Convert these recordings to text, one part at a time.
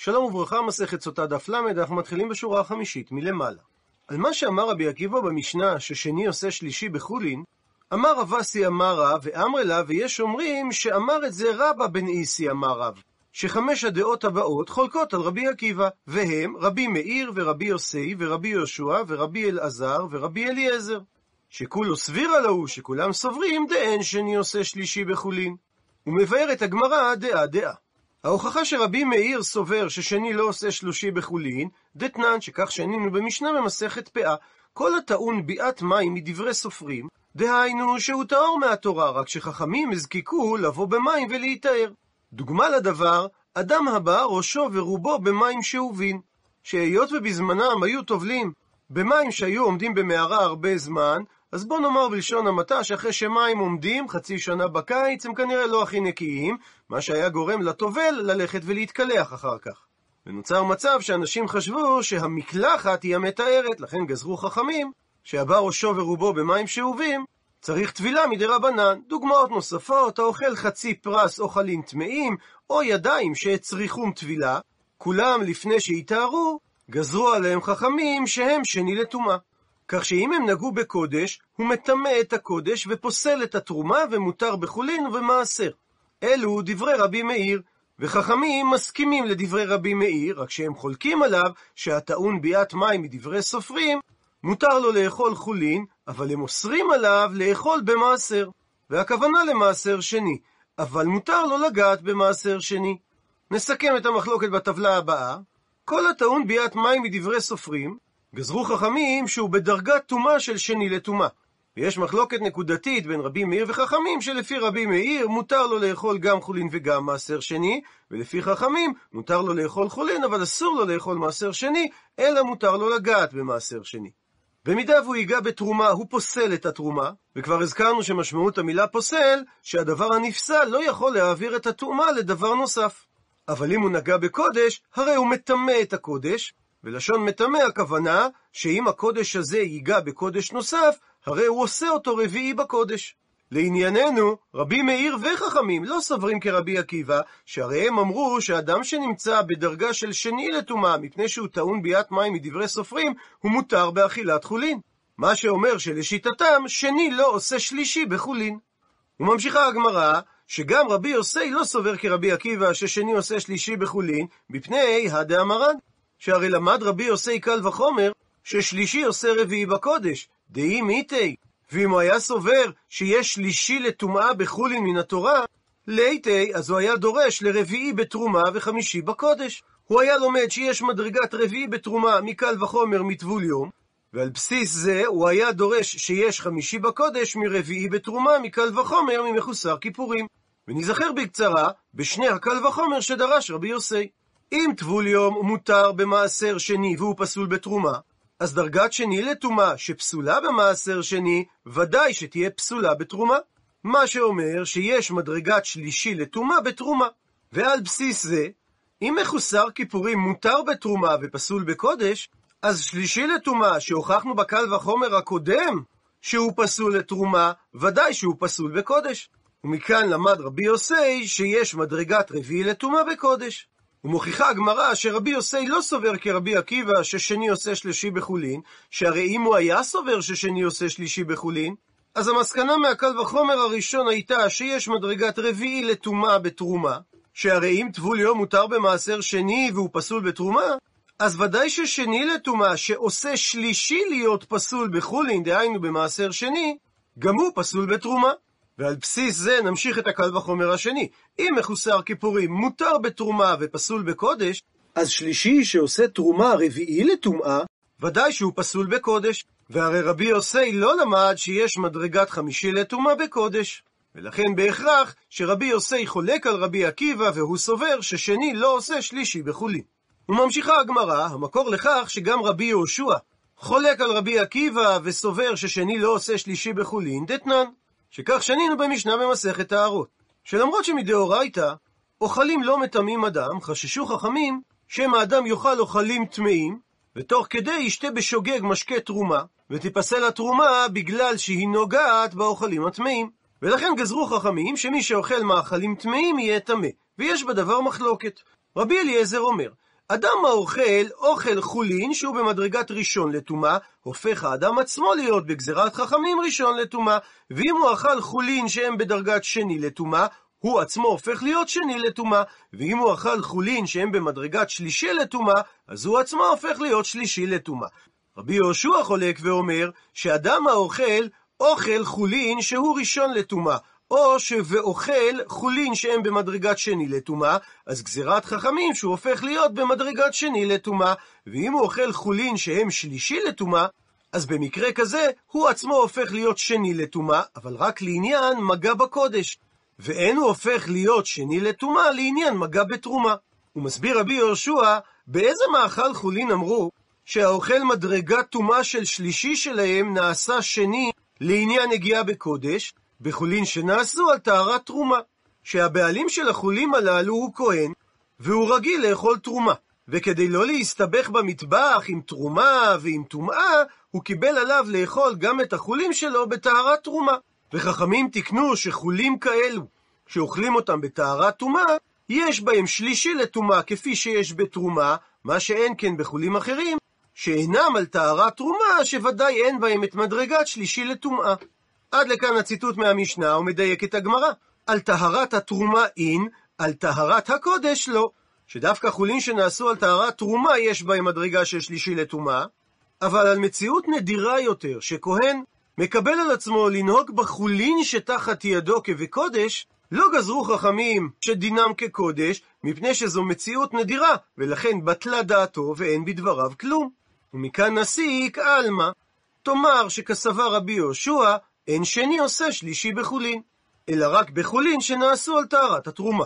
שלום וברכה, מסכת סוטה דף ל', אנחנו מתחילים בשורה החמישית, מלמעלה. על מה שאמר רבי עקיבא במשנה, ששני עושה שלישי בחולין, אמר רב אסי אמר רב, ואמר לה, ויש אומרים שאמר את זה רבא בן איסי אמר רב, שחמש הדעות הבאות חולקות על רבי עקיבא, והם רבי מאיר ורבי יוסי ורבי יהושע ורבי אלעזר ורבי אליעזר. שכולו סבירה להו, שכולם סוברים דאין שני עושה שלישי בחולין. ומבארת הגמרא דעה דעה. ההוכחה שרבי מאיר סובר ששני לא עושה שלושי בחולין, דתנן שכך שנינו במשנה במסכת פאה. כל הטעון ביאת מים מדברי סופרים, דהיינו שהוא טהור מהתורה, רק שחכמים הזקיקו לבוא במים ולהיטהר. דוגמה לדבר, אדם הבא ראשו ורובו במים שאובין, שהיות ובזמנם היו טובלים במים שהיו עומדים במערה הרבה זמן, אז בוא נאמר בלשון המעטה שאחרי שמים עומדים חצי שנה בקיץ, הם כנראה לא הכי נקיים, מה שהיה גורם לטובל ללכת ולהתקלח אחר כך. ונוצר מצב שאנשים חשבו שהמקלחת היא המתארת, לכן גזרו חכמים שהבא ראשו ורובו במים שאובים, צריך טבילה מדי רבנן. דוגמאות נוספות, האוכל חצי פרס אוכלים טמאים, או ידיים שהצריכום טבילה, כולם לפני שהתארו, גזרו עליהם חכמים שהם שני לטומאה. כך שאם הם נגעו בקודש, הוא מטמא את הקודש ופוסל את התרומה ומותר בחולין ובמעשר. אלו דברי רבי מאיר, וחכמים מסכימים לדברי רבי מאיר, רק שהם חולקים עליו שהטעון ביאת מים מדברי סופרים, מותר לו לאכול חולין, אבל הם אוסרים עליו לאכול במעשר. והכוונה למעשר שני, אבל מותר לו לגעת במעשר שני. נסכם את המחלוקת בטבלה הבאה. כל הטעון ביאת מים מדברי סופרים, גזרו חכמים שהוא בדרגת טומאה של שני לטומאה. ויש מחלוקת נקודתית בין רבי מאיר וחכמים, שלפי רבי מאיר מותר לו לאכול גם חולין וגם מעשר שני, ולפי חכמים מותר לו לאכול חולין, אבל אסור לו לאכול מעשר שני, אלא מותר לו לגעת במעשר שני. במידה והוא ייגע בתרומה, הוא פוסל את התרומה, וכבר הזכרנו שמשמעות המילה פוסל, שהדבר הנפסל לא יכול להעביר את הטומאה לדבר נוסף. אבל אם הוא נגע בקודש, הרי הוא מטמא את הקודש, ולשון מטמא הכוונה שאם הקודש הזה ייגע בקודש נוסף, הרי הוא עושה אותו רביעי בקודש. לענייננו, רבי מאיר וחכמים לא סוברים כרבי עקיבא, שהרי הם אמרו שאדם שנמצא בדרגה של שני לטומאה, מפני שהוא טעון ביאת מים מדברי סופרים, הוא מותר באכילת חולין. מה שאומר שלשיטתם, שני לא עושה שלישי בחולין. וממשיכה הגמרא, שגם רבי יוסי לא סובר כרבי עקיבא ששני עושה שלישי בחולין, מפני הדאמרן. שהרי למד רבי יוסי קל וחומר, ששלישי עושה רביעי בקודש, דאי מיתי. ואם הוא היה סובר שיש שלישי לטומאה בחולין מן התורה, ליתי, אז הוא היה דורש לרביעי בתרומה וחמישי בקודש. הוא היה לומד שיש מדרגת רביעי בתרומה מקל וחומר מטבול יום, ועל בסיס זה הוא היה דורש שיש חמישי בקודש מרביעי בתרומה מקל וחומר ממחוסר כיפורים. ונזכר בקצרה בשני הקל וחומר שדרש רבי יוסי. אם טבול יום מותר במעשר שני והוא פסול בתרומה, אז דרגת שני לטומאה שפסולה במעשר שני, ודאי שתהיה פסולה בתרומה. מה שאומר שיש מדרגת שלישי לטומאה בתרומה. ועל בסיס זה, אם מחוסר כיפורים מותר בתרומה ופסול בקודש, אז שלישי לטומאה שהוכחנו בקל וחומר הקודם שהוא פסול לתרומה, ודאי שהוא פסול בקודש. ומכאן למד רבי יוסי שיש מדרגת רביעי לטומאה בקודש. ומוכיחה הגמרא שרבי יוסי לא סובר כרבי עקיבא ששני עושה שלישי בחולין, שהרי אם הוא היה סובר ששני עושה שלישי בחולין, אז המסקנה מהקל וחומר הראשון הייתה שיש מדרגת רביעי לטומאה בתרומה, שהרי אם טבול יום מותר במעשר שני והוא פסול בתרומה, אז ודאי ששני לטומאה שעושה שלישי להיות פסול בחולין, דהיינו במעשר שני, גם הוא פסול בתרומה. ועל בסיס זה נמשיך את הקל וחומר השני. אם מחוסר כיפורים מותר בתרומה ופסול בקודש, אז שלישי שעושה תרומה רביעי לטומאה, ודאי שהוא פסול בקודש. והרי רבי יוסי לא למד שיש מדרגת חמישי לטומאה בקודש. ולכן בהכרח שרבי יוסי חולק על רבי עקיבא והוא סובר ששני לא עושה שלישי בחולין. וממשיכה הגמרא, המקור לכך שגם רבי יהושע חולק על רבי עקיבא וסובר ששני לא עושה שלישי בחולין, דתנן. שכך שנינו במשנה במסכת טהרות, שלמרות שמדאורייתא אוכלים לא מטמאים אדם, חששו חכמים שמא האדם יאכל אוכלים טמאים, ותוך כדי ישתה בשוגג משקה תרומה, ותיפסל התרומה בגלל שהיא נוגעת באוכלים הטמאים. ולכן גזרו חכמים שמי שאוכל מאכלים טמאים יהיה טמא, ויש בדבר מחלוקת. רבי אליעזר אומר, אדם האוכל אוכל חולין שהוא במדרגת ראשון לטומאה, הופך האדם עצמו להיות בגזירת חכמים ראשון לטומאה, ואם הוא אכל חולין שהם בדרגת שני לטומאה, הוא עצמו הופך להיות שני לטומאה, ואם הוא אכל חולין שהם במדרגת שלישי לטומאה, אז הוא עצמו הופך להיות שלישי לטומאה. רבי יהושע חולק ואומר, שאדם האוכל אוכל חולין שהוא ראשון לטומאה, או שבאוכל חולין שהם במדרגת שני לטומאה, אז גזירת חכמים שהוא הופך להיות במדרגת שני לטומאה, ואם הוא אוכל חולין שהם שלישי לטומאה, אז במקרה כזה הוא עצמו הופך להיות שני לטומאה, אבל רק לעניין מגע בקודש. ואין הוא הופך להיות שני לטומאה לעניין מגע בתרומה. הוא מסביר רבי יהושע, באיזה מאכל חולין אמרו שהאוכל מדרגת טומאה של שלישי שלהם נעשה שני לעניין נגיעה בקודש, בחולין שנעשו על טהרת תרומה. שהבעלים של החולים הללו הוא כהן, והוא רגיל לאכול תרומה. וכדי לא להסתבך במטבח עם תרומה ועם טומאה, הוא קיבל עליו לאכול גם את החולים שלו בטהרת תרומה. וחכמים תיקנו שחולים כאלו, שאוכלים אותם בטהרת טומאה, יש בהם שלישי לטומאה כפי שיש בתרומה, מה שאין כן בחולים אחרים, שאינם על טהרת תרומה, שוודאי אין בהם את מדרגת שלישי לטומאה. עד לכאן הציטוט מהמשנה, ומדייק את הגמרא. על טהרת התרומה אין, על טהרת הקודש לא. שדווקא חולין שנעשו על טהרת תרומה יש בהם מדרגה של שלישי לטומאה, אבל על מציאות נדירה יותר, שכהן מקבל על עצמו לנהוג בחולין שתחת ידו כבקודש, לא גזרו חכמים שדינם כקודש, מפני שזו מציאות נדירה, ולכן בטלה דעתו ואין בדבריו כלום. ומכאן נסיק עלמא, תאמר שכסבר רבי יהושע, אין שני עושה שלישי בחולין, אלא רק בחולין שנעשו על טהרת התרומה.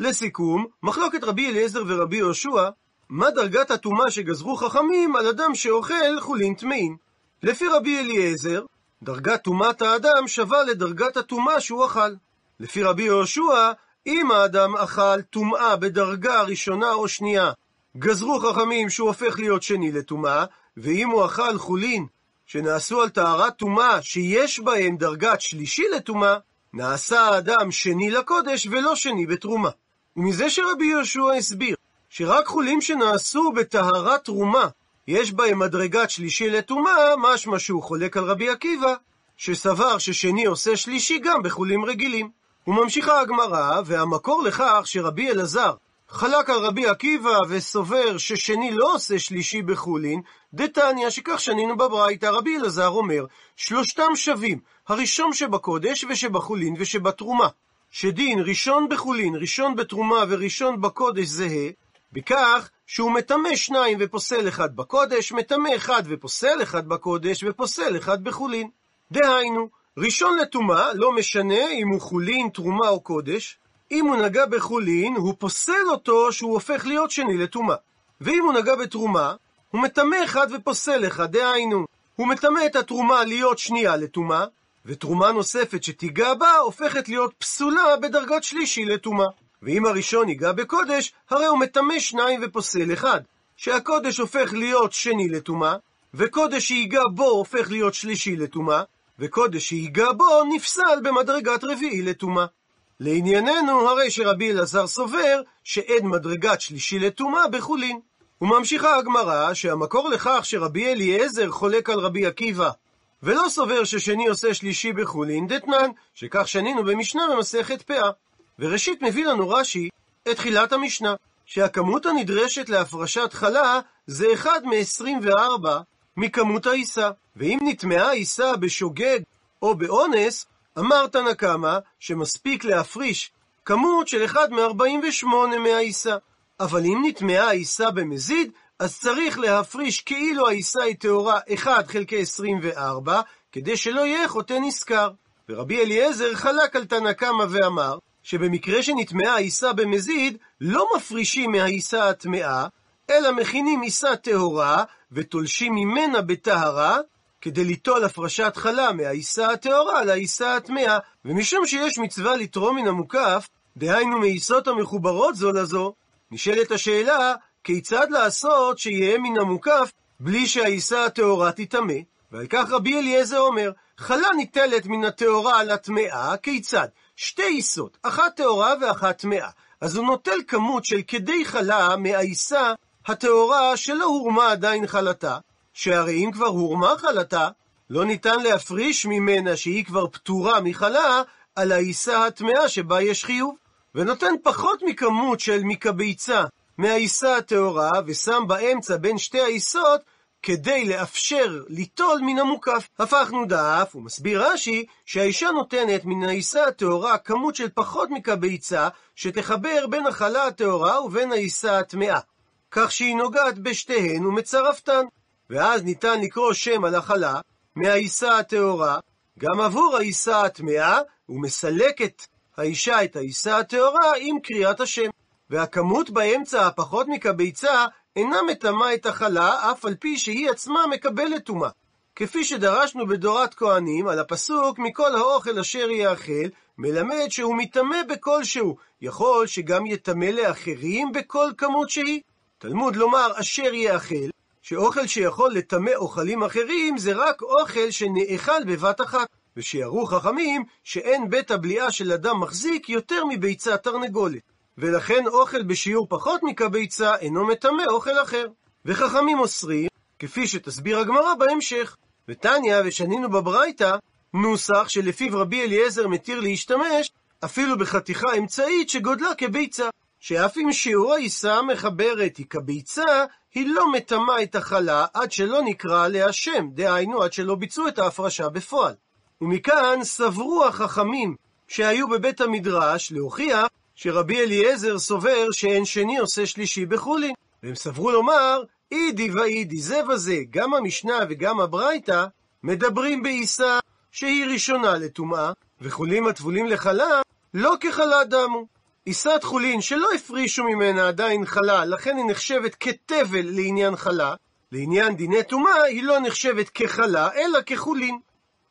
לסיכום, מחלוקת רבי אליעזר ורבי יהושע, מה דרגת הטומאה שגזרו חכמים על אדם שאוכל חולין טמאים. לפי רבי אליעזר, דרגת טומאת האדם שווה לדרגת הטומאה שהוא אכל. לפי רבי יהושע, אם האדם אכל טומאה בדרגה ראשונה או שנייה, גזרו חכמים שהוא הופך להיות שני לטומאה, ואם הוא אכל חולין שנעשו על טהרת טומאה שיש בהם דרגת שלישי לטומאה, נעשה האדם שני לקודש ולא שני בתרומה. ומזה שרבי יהושע הסביר שרק חולים שנעשו בטהרת תרומה יש בהם מדרגת שלישי לטומאה, משמע שהוא חולק על רבי עקיבא, שסבר ששני עושה שלישי גם בחולים רגילים. וממשיכה הגמרא, והמקור לכך שרבי אלעזר חלק על רבי עקיבא וסובר ששני לא עושה שלישי בחולין, דתניא שכך שנינו בברייתא, רבי אלעזר אומר, שלושתם שווים, הראשון שבקודש ושבחולין ושבתרומה. שדין ראשון בחולין, ראשון בתרומה וראשון בקודש זהה, בכך שהוא מטמא שניים ופוסל אחד בקודש, מטמא אחד ופוסל אחד בקודש, ופוסל אחד בחולין. דהיינו, ראשון לטומאה, לא משנה אם הוא חולין, תרומה או קודש, אם הוא נגע בחולין, הוא פוסל אותו שהוא הופך להיות שני לטומאה. ואם הוא נגע בתרומה, הוא מטמא אחד ופוסל אחד, דהיינו, הוא מטמא את התרומה להיות שנייה לטומאה, ותרומה נוספת שתיגע בה הופכת להיות פסולה בדרגת שלישי לטומאה. ואם הראשון ייגע בקודש, הרי הוא מטמא שניים ופוסל אחד, שהקודש הופך להיות שני לטומאה, וקודש שייגע בו הופך להיות שלישי לטומאה, וקודש שייגע בו נפסל במדרגת רביעי לטומאה. לענייננו, הרי שרבי אלעזר סובר שאין מדרגת שלישי לטומאה בחולין. וממשיכה הגמרא שהמקור לכך שרבי אליעזר חולק על רבי עקיבא, ולא סובר ששני עושה שלישי בחולין, דתנן, שכך שנינו במשנה במסכת פאה. וראשית מביא לנו רש"י את תחילת המשנה, שהכמות הנדרשת להפרשת חלה זה אחד מ-24 מכמות העיסה. ואם נטמעה העיסה בשוגג או באונס, אמר תנא קמא שמספיק להפריש כמות של 1 מ-48 מהעיסה. אבל אם נטמעה העיסה במזיד, אז צריך להפריש כאילו העיסה היא טהורה 1 חלקי 24, כדי שלא יהיה חוטא נשכר. ורבי אליעזר חלק על תנא קמא ואמר, שבמקרה שנטמעה העיסה במזיד, לא מפרישים מהעיסה הטמעה, אלא מכינים עיסה טהורה, ותולשים ממנה בטהרה, כדי ליטול הפרשת חלה מהעיסה הטהורה לעיסה הטמאה, ומשום שיש מצווה לתרום מן המוקף, דהיינו מעיסות המחוברות זו לזו, נשאלת השאלה, כיצד לעשות שיהיה מן המוקף בלי שהעיסה הטהורה תטמא? ועל כך רבי אליעזר אומר, חלה ניטלת מן הטהורה על הטמאה, כיצד? שתי עיסות, אחת טהורה ואחת טמאה. אז הוא נוטל כמות של כדי חלה מהעיסה הטהורה שלא הורמה עדיין חלתה, שהרי אם כבר הורמה חלתה, לא ניתן להפריש ממנה שהיא כבר פטורה מחלה על העיסה הטמאה שבה יש חיוב, ונותן פחות מכמות של מקביצה מהעיסה הטהורה, ושם באמצע בין שתי העיסות כדי לאפשר ליטול מן המוקף. הפכנו דף, ומסביר רש"י, שהאישה נותנת מן העיסה הטהורה כמות של פחות מקביצה, שתחבר בין החלה הטהורה ובין העיסה הטמאה. כך שהיא נוגעת בשתיהן ומצרפתן. ואז ניתן לקרוא שם על החלה מהעיסה הטהורה, גם עבור העיסה הטמאה, ומסלקת האישה את העיסה הטהורה עם קריאת השם. והכמות באמצע הפחות מקביצה אינה מטמאה את החלה, אף על פי שהיא עצמה מקבלת טומאה. כפי שדרשנו בדורת כהנים, על הפסוק מכל האוכל אשר יאכל, מלמד שהוא מטמא בכלשהו, יכול שגם יטמא לאחרים בכל כמות שהיא. תלמוד לומר אשר יאכל, שאוכל שיכול לטמא אוכלים אחרים זה רק אוכל שנאכל בבת אחת. ושיראו חכמים שאין בית הבליעה של אדם מחזיק יותר מביצת תרנגולת. ולכן אוכל בשיעור פחות מכביצה אינו מטמא אוכל אחר. וחכמים אוסרים, כפי שתסביר הגמרא בהמשך. ותניא, ושנינו בברייתא, נוסח שלפיו רבי אליעזר מתיר להשתמש אפילו בחתיכה אמצעית שגודלה כביצה. שאף אם שיעור העיסה המחברת היא כביצה, היא לא מטמאה את החלה עד שלא נקרא עליה שם, דהיינו עד שלא ביצעו את ההפרשה בפועל. ומכאן סברו החכמים שהיו בבית המדרש להוכיח שרבי אליעזר סובר שאין שני עושה שלישי בחולין. והם סברו לומר, אידי ואידי זה וזה, גם המשנה וגם הברייתא, מדברים בעיסה שהיא ראשונה לטומאה, וחולים הטבולים לחלה, לא כחלה דמו. עיסת חולין שלא הפרישו ממנה עדיין חלה, לכן היא נחשבת כתבל לעניין חלה, לעניין דיני טומאה היא לא נחשבת כחלה, אלא כחולין.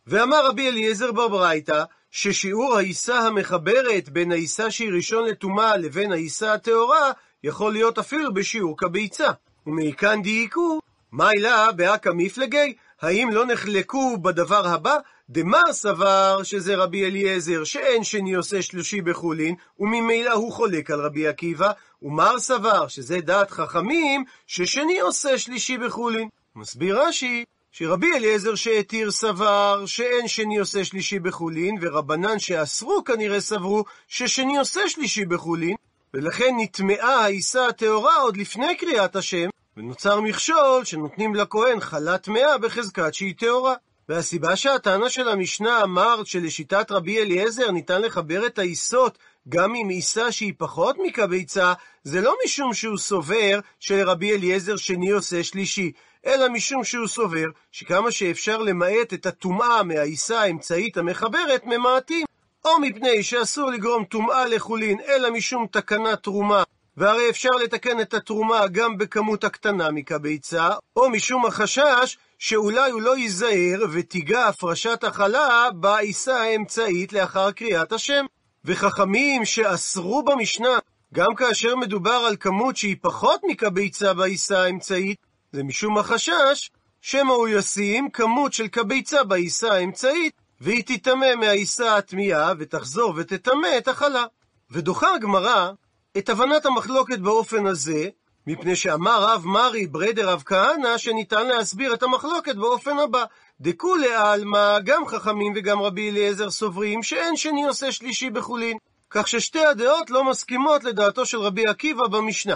ואמר רבי אליעזר בברייתא, ששיעור העיסה המחברת בין העיסה שהיא ראשון לטומאה לבין העיסה הטהורה, יכול להיות אפילו בשיעור כביצה. ומכאן דייקו, מה אילה באקא מפלגי? האם לא נחלקו בדבר הבא? דמר סבר שזה רבי אליעזר, שאין שני עושה שלושי בחולין, וממילא הוא חולק על רבי עקיבא, ומר סבר שזה דעת חכמים, ששני עושה שלישי בחולין. מסביר רש"י, שרבי אליעזר שהתיר סבר שאין שני עושה שלישי בחולין, ורבנן שאסרו כנראה סברו ששני עושה שלישי בחולין, ולכן נטמעה העיסה הטהורה עוד לפני קריאת השם, ונוצר מכשול שנותנים לכהן חלה טמאה בחזקת שהיא טהורה. והסיבה שהטענה של המשנה אמרת שלשיטת רבי אליעזר ניתן לחבר את העיסות גם עם עיסה שהיא פחות מקביצה, זה לא משום שהוא סובר שלרבי אליעזר שני עושה שלישי, אלא משום שהוא סובר שכמה שאפשר למעט את הטומאה מהעיסה האמצעית המחברת, ממעטים. או מפני שאסור לגרום טומאה לחולין, אלא משום תקנת תרומה, והרי אפשר לתקן את התרומה גם בכמות הקטנה מקביצה, או משום החשש שאולי הוא לא ייזהר ותיגע הפרשת החלה בעיסה האמצעית לאחר קריאת השם. וחכמים שאסרו במשנה, גם כאשר מדובר על כמות שהיא פחות מקביצה בעיסה האמצעית, זה משום החשש שמא הוא ישים כמות של כביצה בעיסה האמצעית, והיא תטמא מהעיסה התמיהה, ותחזור ותטמא את החלה. ודוחה הגמרא את הבנת המחלוקת באופן הזה, מפני שאמר רב מרי ברדר רב כהנא, שניתן להסביר את המחלוקת באופן הבא. דכולי עלמא, גם חכמים וגם רבי אליעזר סוברים שאין שני עושה שלישי בחולין. כך ששתי הדעות לא מסכימות לדעתו של רבי עקיבא במשנה.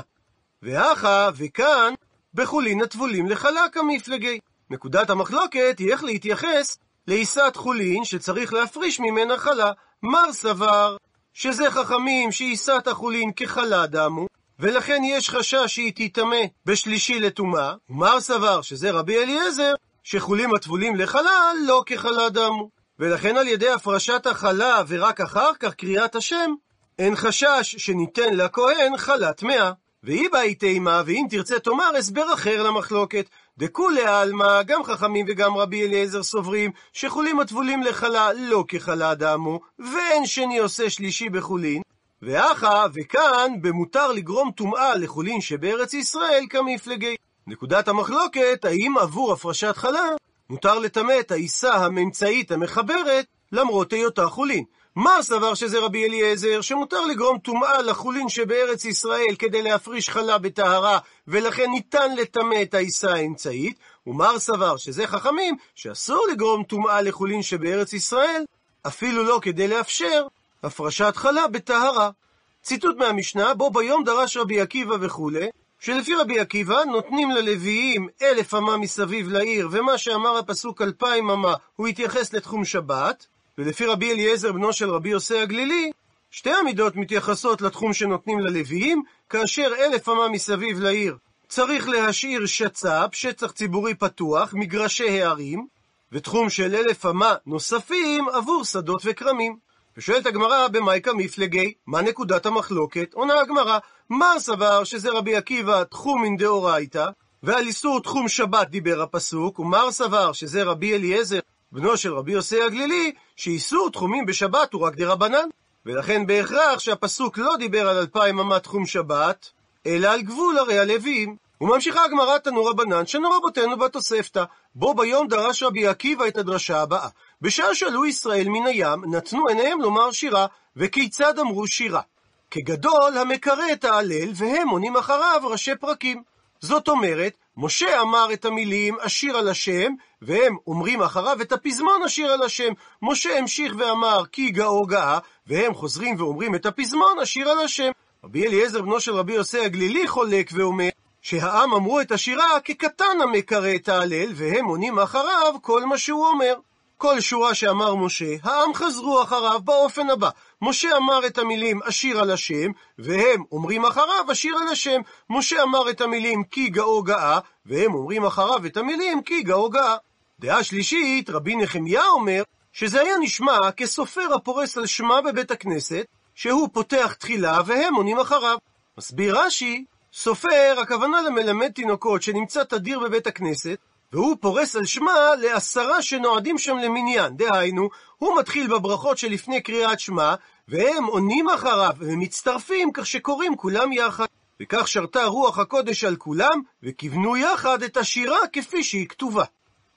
והכה, וכאן, בחולין הטבולים לחלק המפלגי. נקודת המחלוקת היא איך להתייחס לעיסת חולין שצריך להפריש ממנה חלה. מר סבר שזה חכמים שעיסת החולין כחלה דמו, ולכן יש חשש שהיא תיטמא בשלישי לטומאה, ומר סבר שזה רבי אליעזר, שחולים הטבולים לחלה לא כחלה דמו. ולכן על ידי הפרשת החלה ורק אחר כך קריאת השם, אין חשש שניתן לכהן חלה טמאה. והיא באי תימה, ואם תרצה תאמר הסבר אחר למחלוקת. דכולי עלמא, גם חכמים וגם רבי אליעזר סוברים, שחולים הטבולים לחלה לא כחלה דמו, ואין שני עושה שלישי בחולין. ואחה, וכאן, במותר לגרום טומאה לחולין שבארץ ישראל כמפלגי. נקודת המחלוקת, האם עבור הפרשת חלה, מותר לטמא את העיסה הממצאית המחברת, למרות היותה חולין. מר סבר שזה רבי אליעזר, שמותר לגרום טומאה לחולין שבארץ ישראל כדי להפריש חלה בטהרה, ולכן ניתן לטמא את העיסה האמצעית, ומר סבר שזה חכמים, שאסור לגרום טומאה לחולין שבארץ ישראל, אפילו לא כדי לאפשר הפרשת חלה בטהרה. ציטוט מהמשנה, בו ביום דרש רבי עקיבא וכולי, שלפי רבי עקיבא נותנים ללוויים אלף אמה מסביב לעיר, ומה שאמר הפסוק אלפיים אמה הוא התייחס לתחום שבת, ולפי רבי אליעזר בנו של רבי יוסי הגלילי, שתי המידות מתייחסות לתחום שנותנים ללוויים, כאשר אלף אמה מסביב לעיר צריך להשאיר שצ"פ, שטח ציבורי פתוח, מגרשי הערים, ותחום של אלף אמה נוספים עבור שדות וכרמים. ושואלת הגמרא, במאיקה מפלגי, מה נקודת המחלוקת? עונה הגמרא, מר סבר שזה רבי עקיבא תחומין דאורייתא, ועל איסור תחום שבת דיבר הפסוק, ומר סבר שזה רבי אליעזר, בנו של רבי יוסי הגלילי, שאיסור תחומים בשבת הוא רק דרבנן. ולכן בהכרח שהפסוק לא דיבר על אלפיים אמה תחום שבת, אלא על גבול הרי הלוויים. וממשיכה הגמרא תנו רבנן, שנו רבותינו בתוספתא, בו ביום דרש רבי עקיבא את הדרשה הבאה. בשעה שעלו ישראל מן הים, נתנו עיניהם לומר שירה, וכיצד אמרו שירה? כגדול המקרא את ההלל, והם עונים אחריו ראשי פרקים. זאת אומרת, משה אמר את המילים אשיר על השם, והם אומרים אחריו את הפזמון אשיר על השם. משה המשיך ואמר כי גאו גאה, והם חוזרים ואומרים את הפזמון אשיר על השם. רבי אליעזר בנו של רבי יוסי הגלילי חולק ואומר שהעם אמרו את השירה כקטן המקרא את ההלל, והם עונים אחריו כל מה שהוא אומר. כל שורה שאמר משה, העם חזרו אחריו באופן הבא. משה אמר את המילים אשיר על השם, והם אומרים אחריו אשיר על השם. משה אמר את המילים כי גאו גאה, והם אומרים אחריו את המילים כי גאו גאה. דעה שלישית, רבי נחמיה אומר, שזה היה נשמע כסופר הפורס על שמה בבית הכנסת, שהוא פותח תחילה והם עונים אחריו. מסביר רש"י, סופר, הכוונה למלמד תינוקות שנמצא תדיר בבית הכנסת, והוא פורס על שמה לעשרה שנועדים שם למניין. דהיינו, הוא מתחיל בברכות שלפני קריאת שמע, והם עונים אחריו ומצטרפים כך שקוראים כולם יחד. וכך שרתה רוח הקודש על כולם, וכיוונו יחד את השירה כפי שהיא כתובה.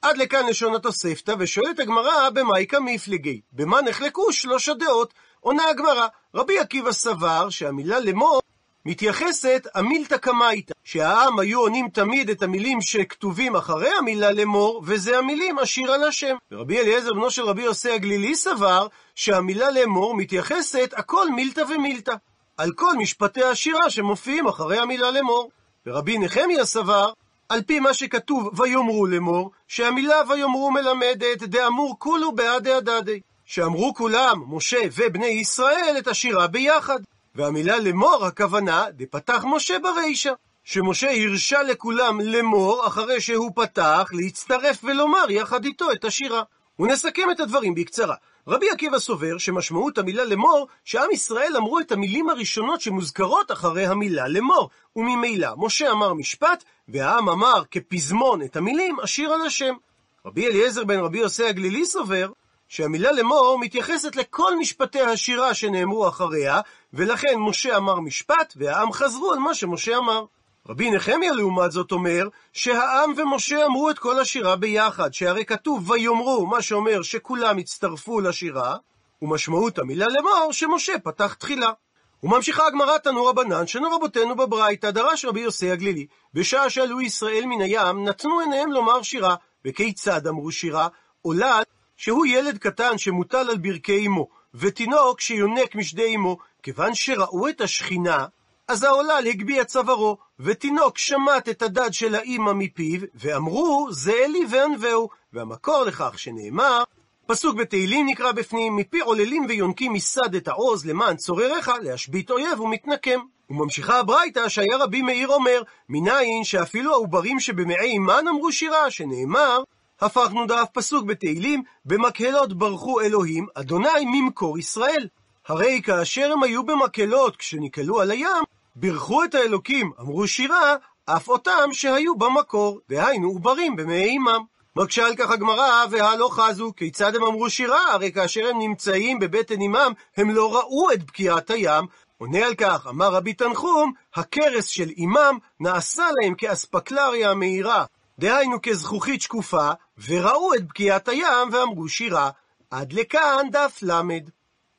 עד לכאן לשון התוספתא, ושואלת הגמרא במאיקה מפלגי, במה נחלקו שלוש הדעות? עונה הגמרא, רבי עקיבא סבר שהמילה לאמור מתייחסת המילתא קמייתא, שהעם היו עונים תמיד את המילים שכתובים אחרי המילה לאמור, וזה המילים אשיר על השם. ורבי אליעזר בנו של רבי יוסי הגלילי סבר שהמילה לאמור מתייחסת הכל מילתא ומילתא, על כל משפטי השירה שמופיעים אחרי המילה לאמור. ורבי נחמיה סבר על פי מה שכתוב ויאמרו לאמור, שהמילה ויאמרו מלמדת דאמור כולו בעדי הדדי, שאמרו כולם, משה ובני ישראל, את השירה ביחד. והמילה לאמור, הכוונה, דפתח משה ברישא. שמשה הרשה לכולם לאמור, אחרי שהוא פתח, להצטרף ולומר יחד איתו את השירה. ונסכם את הדברים בקצרה. רבי עקיבא סובר שמשמעות המילה לאמור, שעם ישראל אמרו את המילים הראשונות שמוזכרות אחרי המילה לאמור, וממילא משה אמר משפט, והעם אמר כפזמון את המילים אשיר על השם. רבי אליעזר בן רבי יוסי הגלילי סובר שהמילה לאמור מתייחסת לכל משפטי השירה שנאמרו אחריה, ולכן משה אמר משפט, והעם חזרו על מה שמשה אמר. רבי נחמיה לעומת זאת אומר, שהעם ומשה אמרו את כל השירה ביחד, שהרי כתוב ויאמרו, מה שאומר שכולם הצטרפו לשירה, ומשמעות המילה לאמור שמשה פתח תחילה. וממשיכה הגמרא תנו רבנן, שנו רבותינו בברייתא, דרש רבי יוסי הגלילי, בשעה שעלו ישראל מן הים, נתנו עיניהם לומר שירה, וכיצד אמרו שירה? עולה שהוא ילד קטן שמוטל על ברכי אמו, ותינוק שיונק משדי אמו, כיוון שראו את השכינה, אז העולל הגביה צווארו, ותינוק שמט את הדד של האימא מפיו, ואמרו, זה אלי וענווהו. והמקור לכך שנאמר, פסוק בתהילים נקרא בפנים, מפי עוללים ויונקים מסד את העוז למען צורריך, להשבית אויב ומתנקם. וממשיכה הברייתא שהיה רבי מאיר אומר, מניין שאפילו העוברים שבמעי אימן אמרו שירה, שנאמר, הפכנו דף פסוק בתהילים, במקהלות ברכו אלוהים, אדוני ממקור ישראל. הרי כאשר הם היו במקהלות כשנקהלו על הים, בירכו את האלוקים, אמרו שירה, אף אותם שהיו במקור, דהיינו עוברים במעי עמם. מקשה על כך הגמרא, והלא חזו, כיצד הם אמרו שירה? הרי כאשר הם נמצאים בבטן עמם, הם לא ראו את בקיעת הים. עונה על כך, אמר רבי תנחום, הכרס של עמם נעשה להם כאספקלריה המאירה, דהיינו כזכוכית שקופה, וראו את בקיעת הים ואמרו שירה. עד לכאן דף למד.